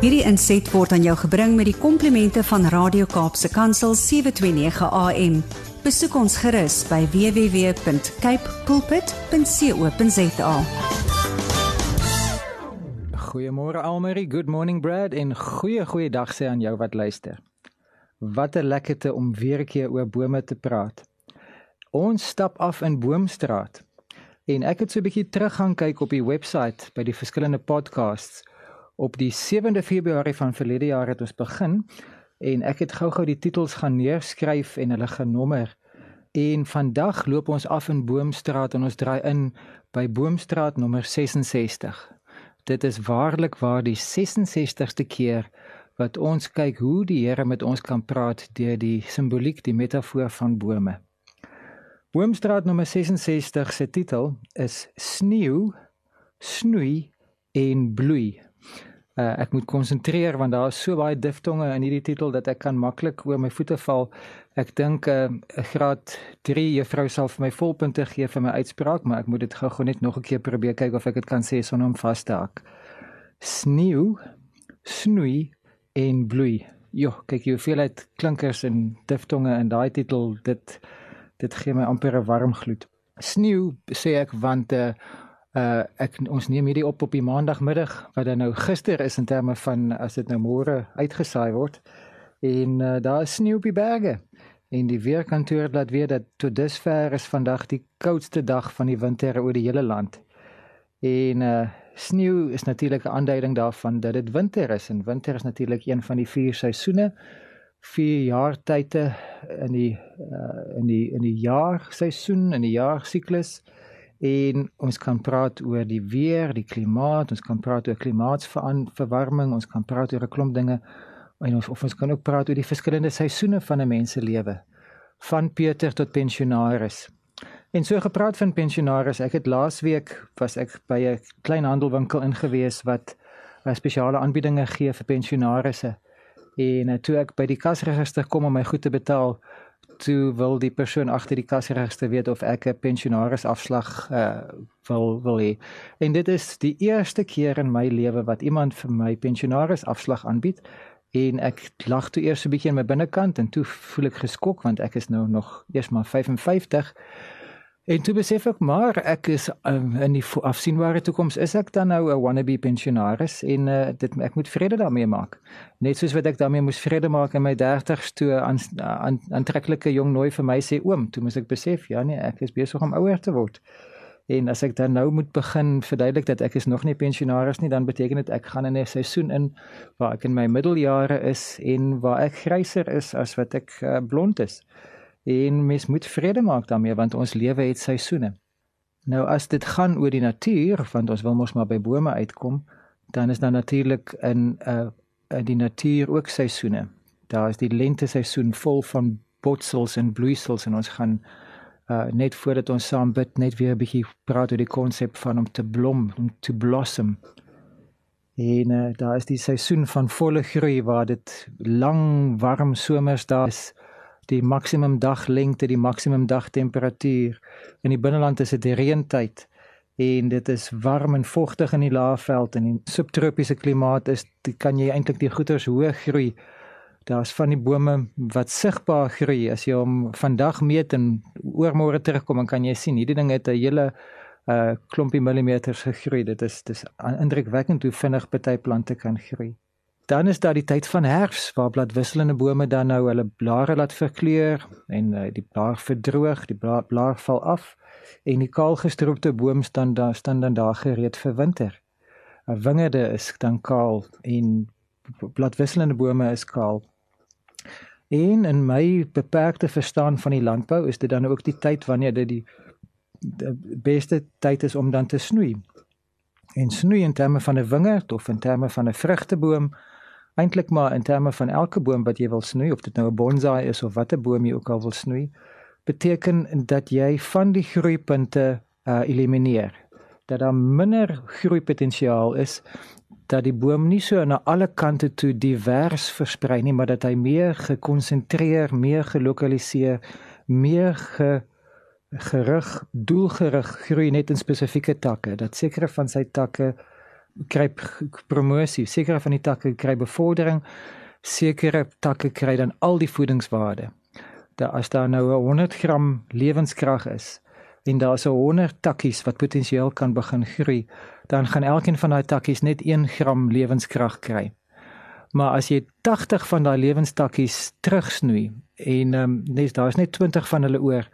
Hierdie inset word aan jou gebring met die komplimente van Radio Kaapse Kansel 729 AM. Besoek ons gerus by www.cape pulpit.co.za. Goeiemôre Almarie, good morning Brad en goeie goeie dag sê aan jou wat luister. Wat 'n lekkerte om weer 'n keer oor bome te praat. Ons stap af in Boomstraat. En ek het so 'n bietjie terug gaan kyk op die webwerf by die verskillende podcasts op die 7de Februarie van verlede jaar het ons begin en ek het gou-gou die titels gaan neerskryf en hulle genommer. En vandag loop ons af in Boomstraat en ons draai in by Boomstraat nommer 66. Dit is waarlik waar die 66ste keer wat ons kyk hoe die Here met ons kan praat deur die simboliek, die metafoor van bome. Boomstraat nommer 66 se titel is Sneeu, snoei en bloei. Uh, ek moet konsentreer want daar is so baie diftonge in hierdie titel dat ek kan maklik oor my voete val. Ek dink 'n uh, graad 3 juffrou sal vir my volpunte gee vir my uitspraak, maar ek moet dit gou-gou net nog 'n keer probeer kyk of ek dit kan sê sonder om vas te hak. Sneeu, snoei en bloei. Jo, kyk jy hoeveel uit klinkers en diftonge in daai titel dit dit gee my amper 'n warm gloed. Sneeu sê ek want 'n uh, Uh ek ons neem hierdie op op die maandagmiddag wat dan nou gister is in terme van as dit nou môre uitgesaai word. En uh, daar is sneeu op die berge. En die weerkantoor laat weet dat tot dusver is vandag die koudste dag van die winter oor die hele land. En uh sneeu is natuurlik 'n aanduiding daarvan dat dit winter is en winter is natuurlik een van die vier seisoene. Vier jaartye in die uh in die in die jaar seisoen in die jaar siklus en ons kan praat oor die weer, die klimaat, ons kan praat oor klimaatsverwarming, ons kan praat oor 'n klomp dinge en ons of ons kan ook praat oor die verskillende seisoene van 'n mens se lewe van Pieter tot pensionaris. En so gepraat van pensionaris, ek het laasweek was ek by 'n klein handelwinkel ingewees wat spesiale aanbiedinge gee vir pensionarisse. En eh, toe ek by die kasregister kom om my goed te betaal, toe wil die persoon agter die kasregister weet of ek 'n pensionaris afslag uh, wil wil hê. En dit is die eerste keer in my lewe wat iemand vir my pensionaris afslag aanbied en ek lag toe eers 'n bietjie in my binnekant en toe voel ek geskok want ek is nou nog eers maar 55 En toe besef ek maar ek is um, in die afsienbare toekoms is ek dan nou 'n wannabe pensionaris en uh, dit ek moet vrede daarmee maak. Net soos wat ek daarmee moes vrede maak in my 30's toe aan aantreklike jong nooi vir my sê oom, toe moet ek besef ja nee, ek is besig om ouer te word. En as ek dan nou moet begin verduidelik dat ek is nog nie pensionaris nie, dan beteken dit ek gaan in 'n seisoen in waar ek in my middeljare is en waar ek gryser is as wat ek uh, blond is en mens moet vrede maak daarmee want ons lewe het seisoene. Nou as dit gaan oor die natuur, want ons wil mos maar by bome uitkom, dan is daar natuurlik in uh, in die natuur ook seisoene. Daar is die lente seisoen vol van botsels en bloeisels en ons gaan uh, net voordat ons saam bid net weer 'n bietjie praat oor die konsep van om te blom, om te blossom. En uh, daar is die seisoen van volle groei waar dit lang warm somers daar is die maksimum daglengte, die maksimum dagtemperatuur. In die binneland is dit die reëntyd en dit is warm en vogtig in die laafveld en in subtropiese klimaat is dit kan jy eintlik die goeters hoog groei. Daar's van die bome wat sigbaar groei as jy hom vandag meet en oormôre terugkom dan kan jy sien hierdie ding het 'n hele uh klompie millimeters gegroei. Dit is dis indrukwekkend hoe vinnig party plante kan groei. Dan is daar die tyd van herfs waar bladwisselende bome dan nou hulle blare laat verkleur en uh, die blaar verdroog, die blaar, blaar val af en die kaalgestroopte boom staan daar staan dan daar gereed vir winter. 'n Wingerde is dan kaal en bladwisselende bome is kaal. En in my beperkte verstaan van die landbou is dit dan ook die tyd wanneer dit die, die beste tyd is om dan te snoei. En snoei in terme van 'n wingerd of in terme van 'n vrugteboom eintlik maar in terme van elke boom wat jy wil snoei of dit nou 'n bonsai is of watter boom jy ook al wil snoei beteken dat jy van die groeipunte uh, elimineer dat daar minder groeipotensiaal is dat die boom nie so na alle kante toe divers versprei nie maar dat hy meer gekonsentreer meer gelokaliseer meer ge gerig doelgerig groei net in spesifieke takke dat sekere van sy takke kry promosie, sekere van die takke kry bevordering, sekere takke kry dan al die voedingswaarde. Daar as daar nou 100 gram lewenskrag is en daar is 100 takkies wat potensieel kan begin groei, dan gaan elkeen van daai takkies net 1 gram lewenskrag kry. Maar as jy 80 van daai lewenstakkies terugsnoei en ehm um, nes daar's net 20 van hulle oor,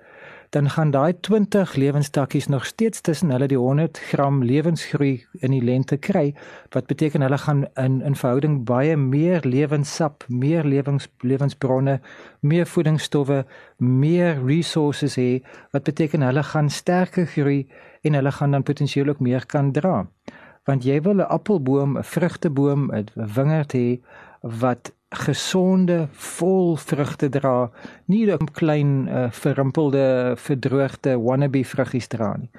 dan gaan daai 20 lewenstakkies nog steeds tussen hulle die 100 gram lewensgroei in die lente kry wat beteken hulle gaan in in verhouding baie meer lewenssap, meer lewens lewensbronne, meer voedingsstowwe, meer resources hê wat beteken hulle gaan sterker groei en hulle gaan dan potensieel ook meer kan dra. Want jy wil 'n appelboom, 'n vrugteboom, 'n wingerd hê wat gesonde, vol vrugte dra, nie 'n klein uh, verrimpelde, verdroogde wannabe vruggies dra nie.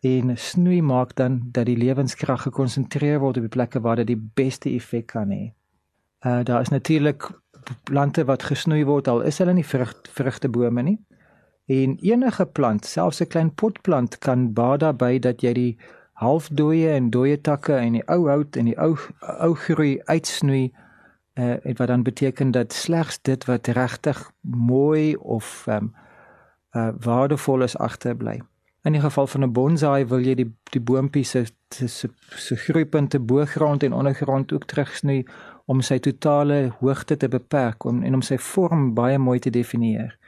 En snoei maak dan dat die lewenskrag gekonsentreer word op die plekke waar dit die beste effek kan hê. Uh daar is natuurlik plante wat gesnoei word al is hulle nie vrug, vrugtebome nie. En enige plant, selfs 'n klein potplant kan baie daarbey dat jy die halfdooie en dooie takke en die ou hout en die ou ou groei uitsnoei uh wat dan beteken dat slegs dit wat regtig mooi of um uh waardevol is agterbly. In die geval van 'n bonsai wil jy die die boontjie se se se groeipunte bo grond en ondergrond ook terugsny om sy totale hoogte te beperk om en om sy vorm baie mooi te definieer.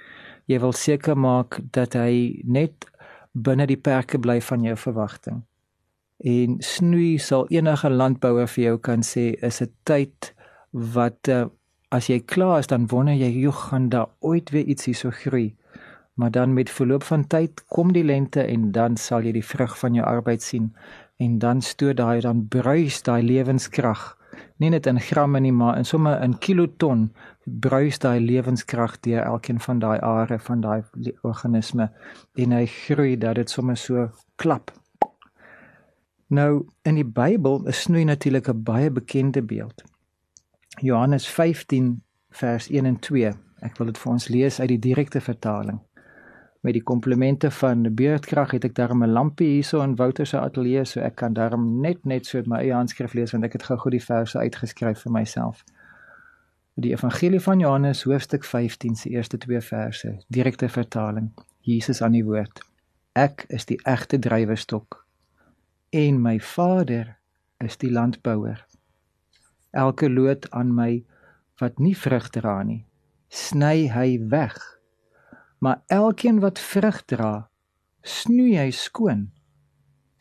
Jy wil seker maak dat hy net binne die perke bly van jou verwagting. En snoei sal enige landbouer vir jou kan sê is 'n tyd wat uh, as jy klaar is dan wonder jy jy gaan daar ooit weer iets hierso groei. Maar dan met verloop van tyd kom die lente en dan sal jy die vrug van jou arbeid sien en dan stoot daai dan bruis daai lewenskrag nie net in gramme nie maar in somme in kiloton bruis daai lewenskrag deur elkeen van daai are van daai organisme en hy groei dat dit somme so klap. Nou in die Bybel is snoei natuurlik 'n baie bekende beeld. Johannes 15 vers 1 en 2. Ek wil dit vir ons lees uit die direkte vertaling. Met die komplemente van beurtkrag het ek daarom 'n lampie hierso in Wouter se ateljee so ek kan daarom net net so met my eie handskrif lees want ek het gou goed die verse uitgeskryf vir myself. Die Evangelie van Johannes hoofstuk 15 se eerste 2 verse, direkte vertaling. Jesus aan die woord. Ek is die egte drywerstok en my Vader is die landbouer elke loot aan my wat nie vrug dra nie, sny hy weg. Maar elkeen wat vrug dra, snoei hy skoon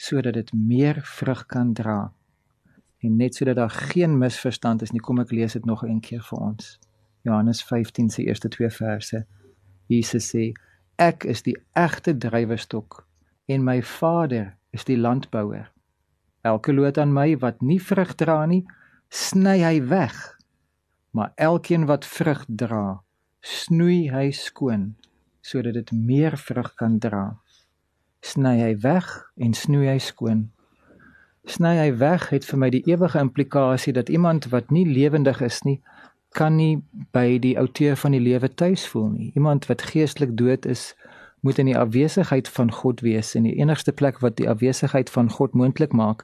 sodat dit meer vrug kan dra. En net sodat daar geen misverstand is nie, kom ek lees dit nog een keer vir ons. Johannes 15 se eerste 2 verse. Jesus sê: Ek is die egte drywerstok en my Vader is die landbouer. Elke loot aan my wat nie vrug dra nie, sny hy weg. Maar elkeen wat vrug dra, snoei hy skoon sodat dit meer vrug kan dra. Sny hy weg en snoei hy skoon. Sny hy weg het vir my die ewige implikasie dat iemand wat nie lewendig is nie, kan nie by die outeur van die lewe tuis voel nie. Iemand wat geestelik dood is, moet in die afwesigheid van God wees en die enigste plek wat die afwesigheid van God moontlik maak,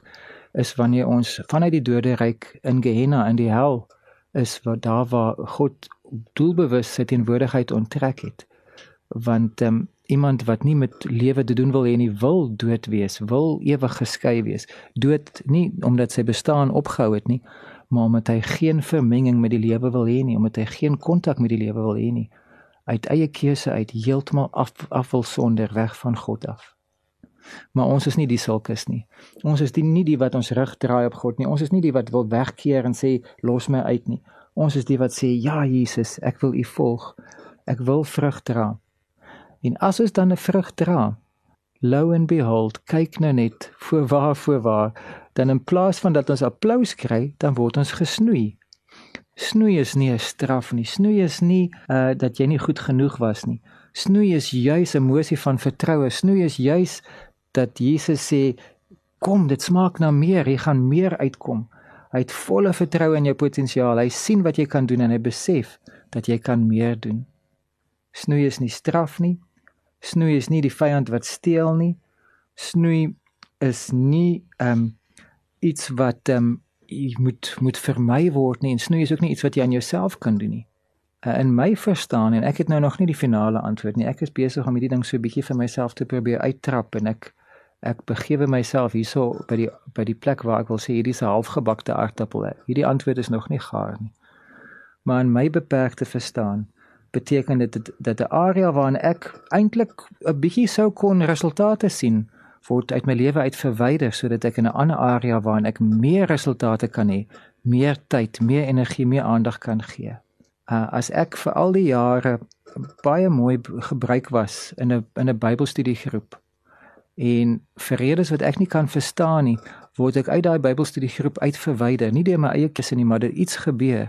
is wanneer ons vanuit die doderyk in Gehenna in die hel is waar daar waar God doelbewus sy teenwoordigheid onttrek het. Want um, iemand wat nie met lewe te doen wil hê nie wil dood wees wil ewig geskei wees. Dood nie omdat sy bestaan opgehou het nie maar omdat hy geen vermenging met die lewe wil hê nie omdat hy geen kontak met die lewe wil hê nie. Uit eie keuse uit heeltemal af afwil sonder weg van God af Maar ons is nie die sulkes nie. Ons is die nie die wat ons rug draai op God nie. Ons is nie die wat wil wegkeer en sê los my uit nie. Ons is die wat sê ja Jesus, ek wil U volg. Ek wil vrug dra. En as ons dan 'n vrug dra, lo and behold, kyk nou net voor waar voor waar, dan in plaas van dat ons applous kry, dan word ons gesnoei. Snoei is nie 'n straf nie. Snoei is nie uh dat jy nie goed genoeg was nie. Snoei is juis 'n emosie van vertroue. Snoei is juis dat Jesus sê kom dit smaak na meer. Jy gaan meer uitkom. Hy het volle vertroue in jou potensiaal. Hy sien wat jy kan doen en hy besef dat jy kan meer doen. Snoei is nie straf nie. Snoei is nie die vyand wat steel nie. Snoei is nie ehm um, iets wat ehm um, moet moet vermy word nie. En snoei is ook nie iets wat jy aan jouself kan doen nie. Uh, in my verstaan en ek het nou nog nie die finale antwoord nie. Ek is besig om hierdie ding so bietjie vir myself te probeer uittrap en ek ek begewe myself hierso by die by die plek waar ek wil sê hierdie is 'n halfgebakte aardappel. Hierdie antwoord is nog nie gaar nie. Maar in my beperkte verstaan beteken dit dat 'n area waarin ek eintlik 'n bietjie sou kon resultate sien word uit my lewe uit verwyder sodat ek in 'n ander area waarin ek meer resultate kan hê, meer tyd, meer energie, meer aandag kan gee. Uh, as ek vir al die jare baie mooi gebruik was in 'n in 'n Bybelstudiegroep en vir redes wat ek nie kan verstaan nie, word ek uit daai Bybelstudiegroep uitverwyder, nie deur my eie keuse nie, maar dit iets gebeur.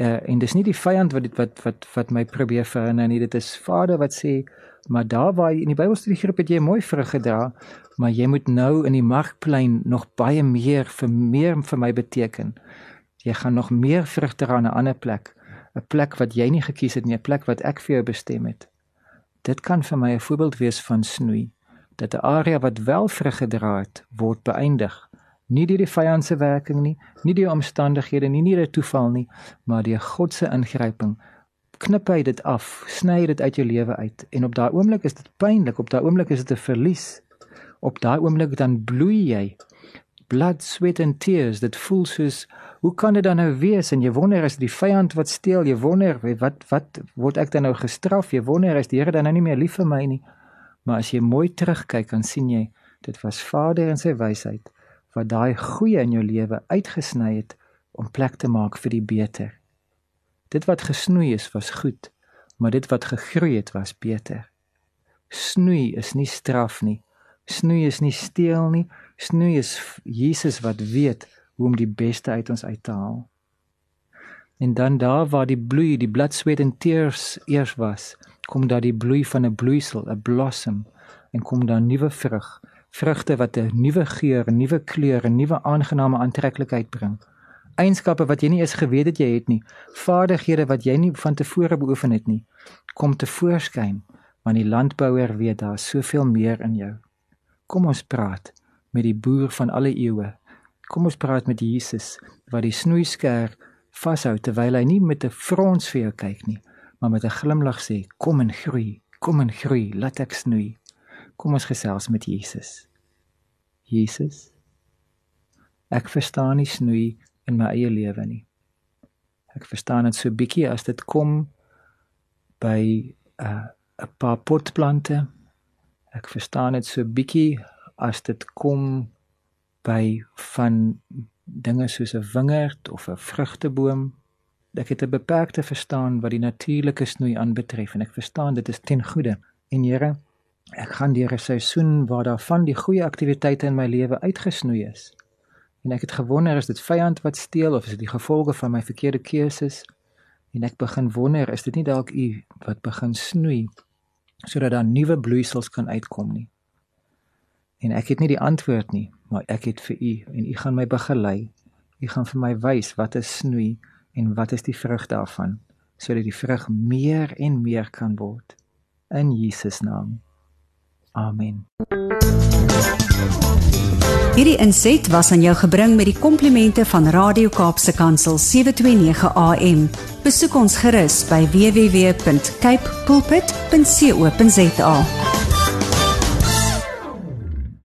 Uh, en dis nie die vyand wat dit wat wat wat my probeer verhinder nie, dit is Vader wat sê Maar daar waar jy in die Bybelstudiegroep het jy mooi vrug gedra, maar jy moet nou in die markplein nog baie meer vir meer vir my beteken. Jy gaan nog meer vrug dra aan 'n ander plek, 'n plek wat jy nie gekies het nie, 'n plek wat ek vir jou bestem het. Dit kan vir my 'n voorbeeld wees van snoei, dat 'n area wat wel vrug gedra het, word beëindig. Nie deur die vyand se werking nie, nie deur omstandighede nie, nie deur toeval nie, maar deur God se ingryping knip hy dit af, sny dit uit jou lewe uit en op daai oomblik is dit pynlik, op daai oomblik is dit 'n verlies. Op daai oomblik dan bloei jy. Blood, sweat and tears. Dit voel soos hoe kan dit dan nou wees en jy wonder as die vyand wat steel, jy wonder wat wat word ek dan nou gestraf? Jy wonder as die Here dan nou nie meer lief vir my nie. Maar as jy mooi terugkyk, dan sien jy dit was Vader in sy wysheid wat daai goeie in jou lewe uitgesny het om plek te maak vir die beter. Dit wat gesnoei is was goed, maar dit wat gegroei het was beter. Snoei is nie straf nie. Snoei is nie steel nie. Snoei is Jesus wat weet hoe om die beste uit ons uit te haal. En dan daar waar die bloei, die blood sweat and tears eers was, kom daar die bloei van 'n bloeisel, 'n blossom en kom daar nuwe vrug, vrugte wat 'n nuwe geur, 'n nuwe kleur, 'n nuwe aangename aantreklikheid bring eienskappe wat jy nie eens geweet het jy het nie, vaardighede wat jy nie van tevore beoefen het nie, kom te voorskyn want die landbouer weet daar soveel meer in jou. Kom ons praat met die boer van alle eeue. Kom ons praat met Jesus wat die snoeisker vashou terwyl hy nie met 'n frons vir jou kyk nie, maar met 'n glimlag sê: "Kom en groei, kom en groei, laat ek snoei." Kom ons gesels met Jesus. Jesus. Ek verstaan nie snoei in my eie lewe nie. Ek verstaan dit so bietjie as dit kom by 'n uh, 'n paar potplante. Ek verstaan dit so bietjie as dit kom by van dinge soos 'n wingerd of 'n vrugteboom. Ek het 'n beperkte verstaan wat die natuurlike snoei aanbetref en ek verstaan dit is ten goeie. En Here, ek gaan deur 'n seisoen waar daar van die goeie aktiwiteite in my lewe uitgesnoei is. En ek het gewonder is dit vyand wat steel of is dit die gevolge van my verkeerde keuses? En ek begin wonder is dit nie dalk u wat begin snoei sodat daar nuwe bloeisels kan uitkom nie. En ek het nie die antwoord nie, maar ek het vir u en u gaan my begelei. U gaan vir my wys wat is snoei en wat is die vrug daarvan sodat die vrug meer en meer kan word in Jesus naam. Amen. Hierdie inset was aan jou gebring met die komplimente van Radio Kaapse Kansel 729 AM. Besoek ons gerus by www.cape pulpit.co.za.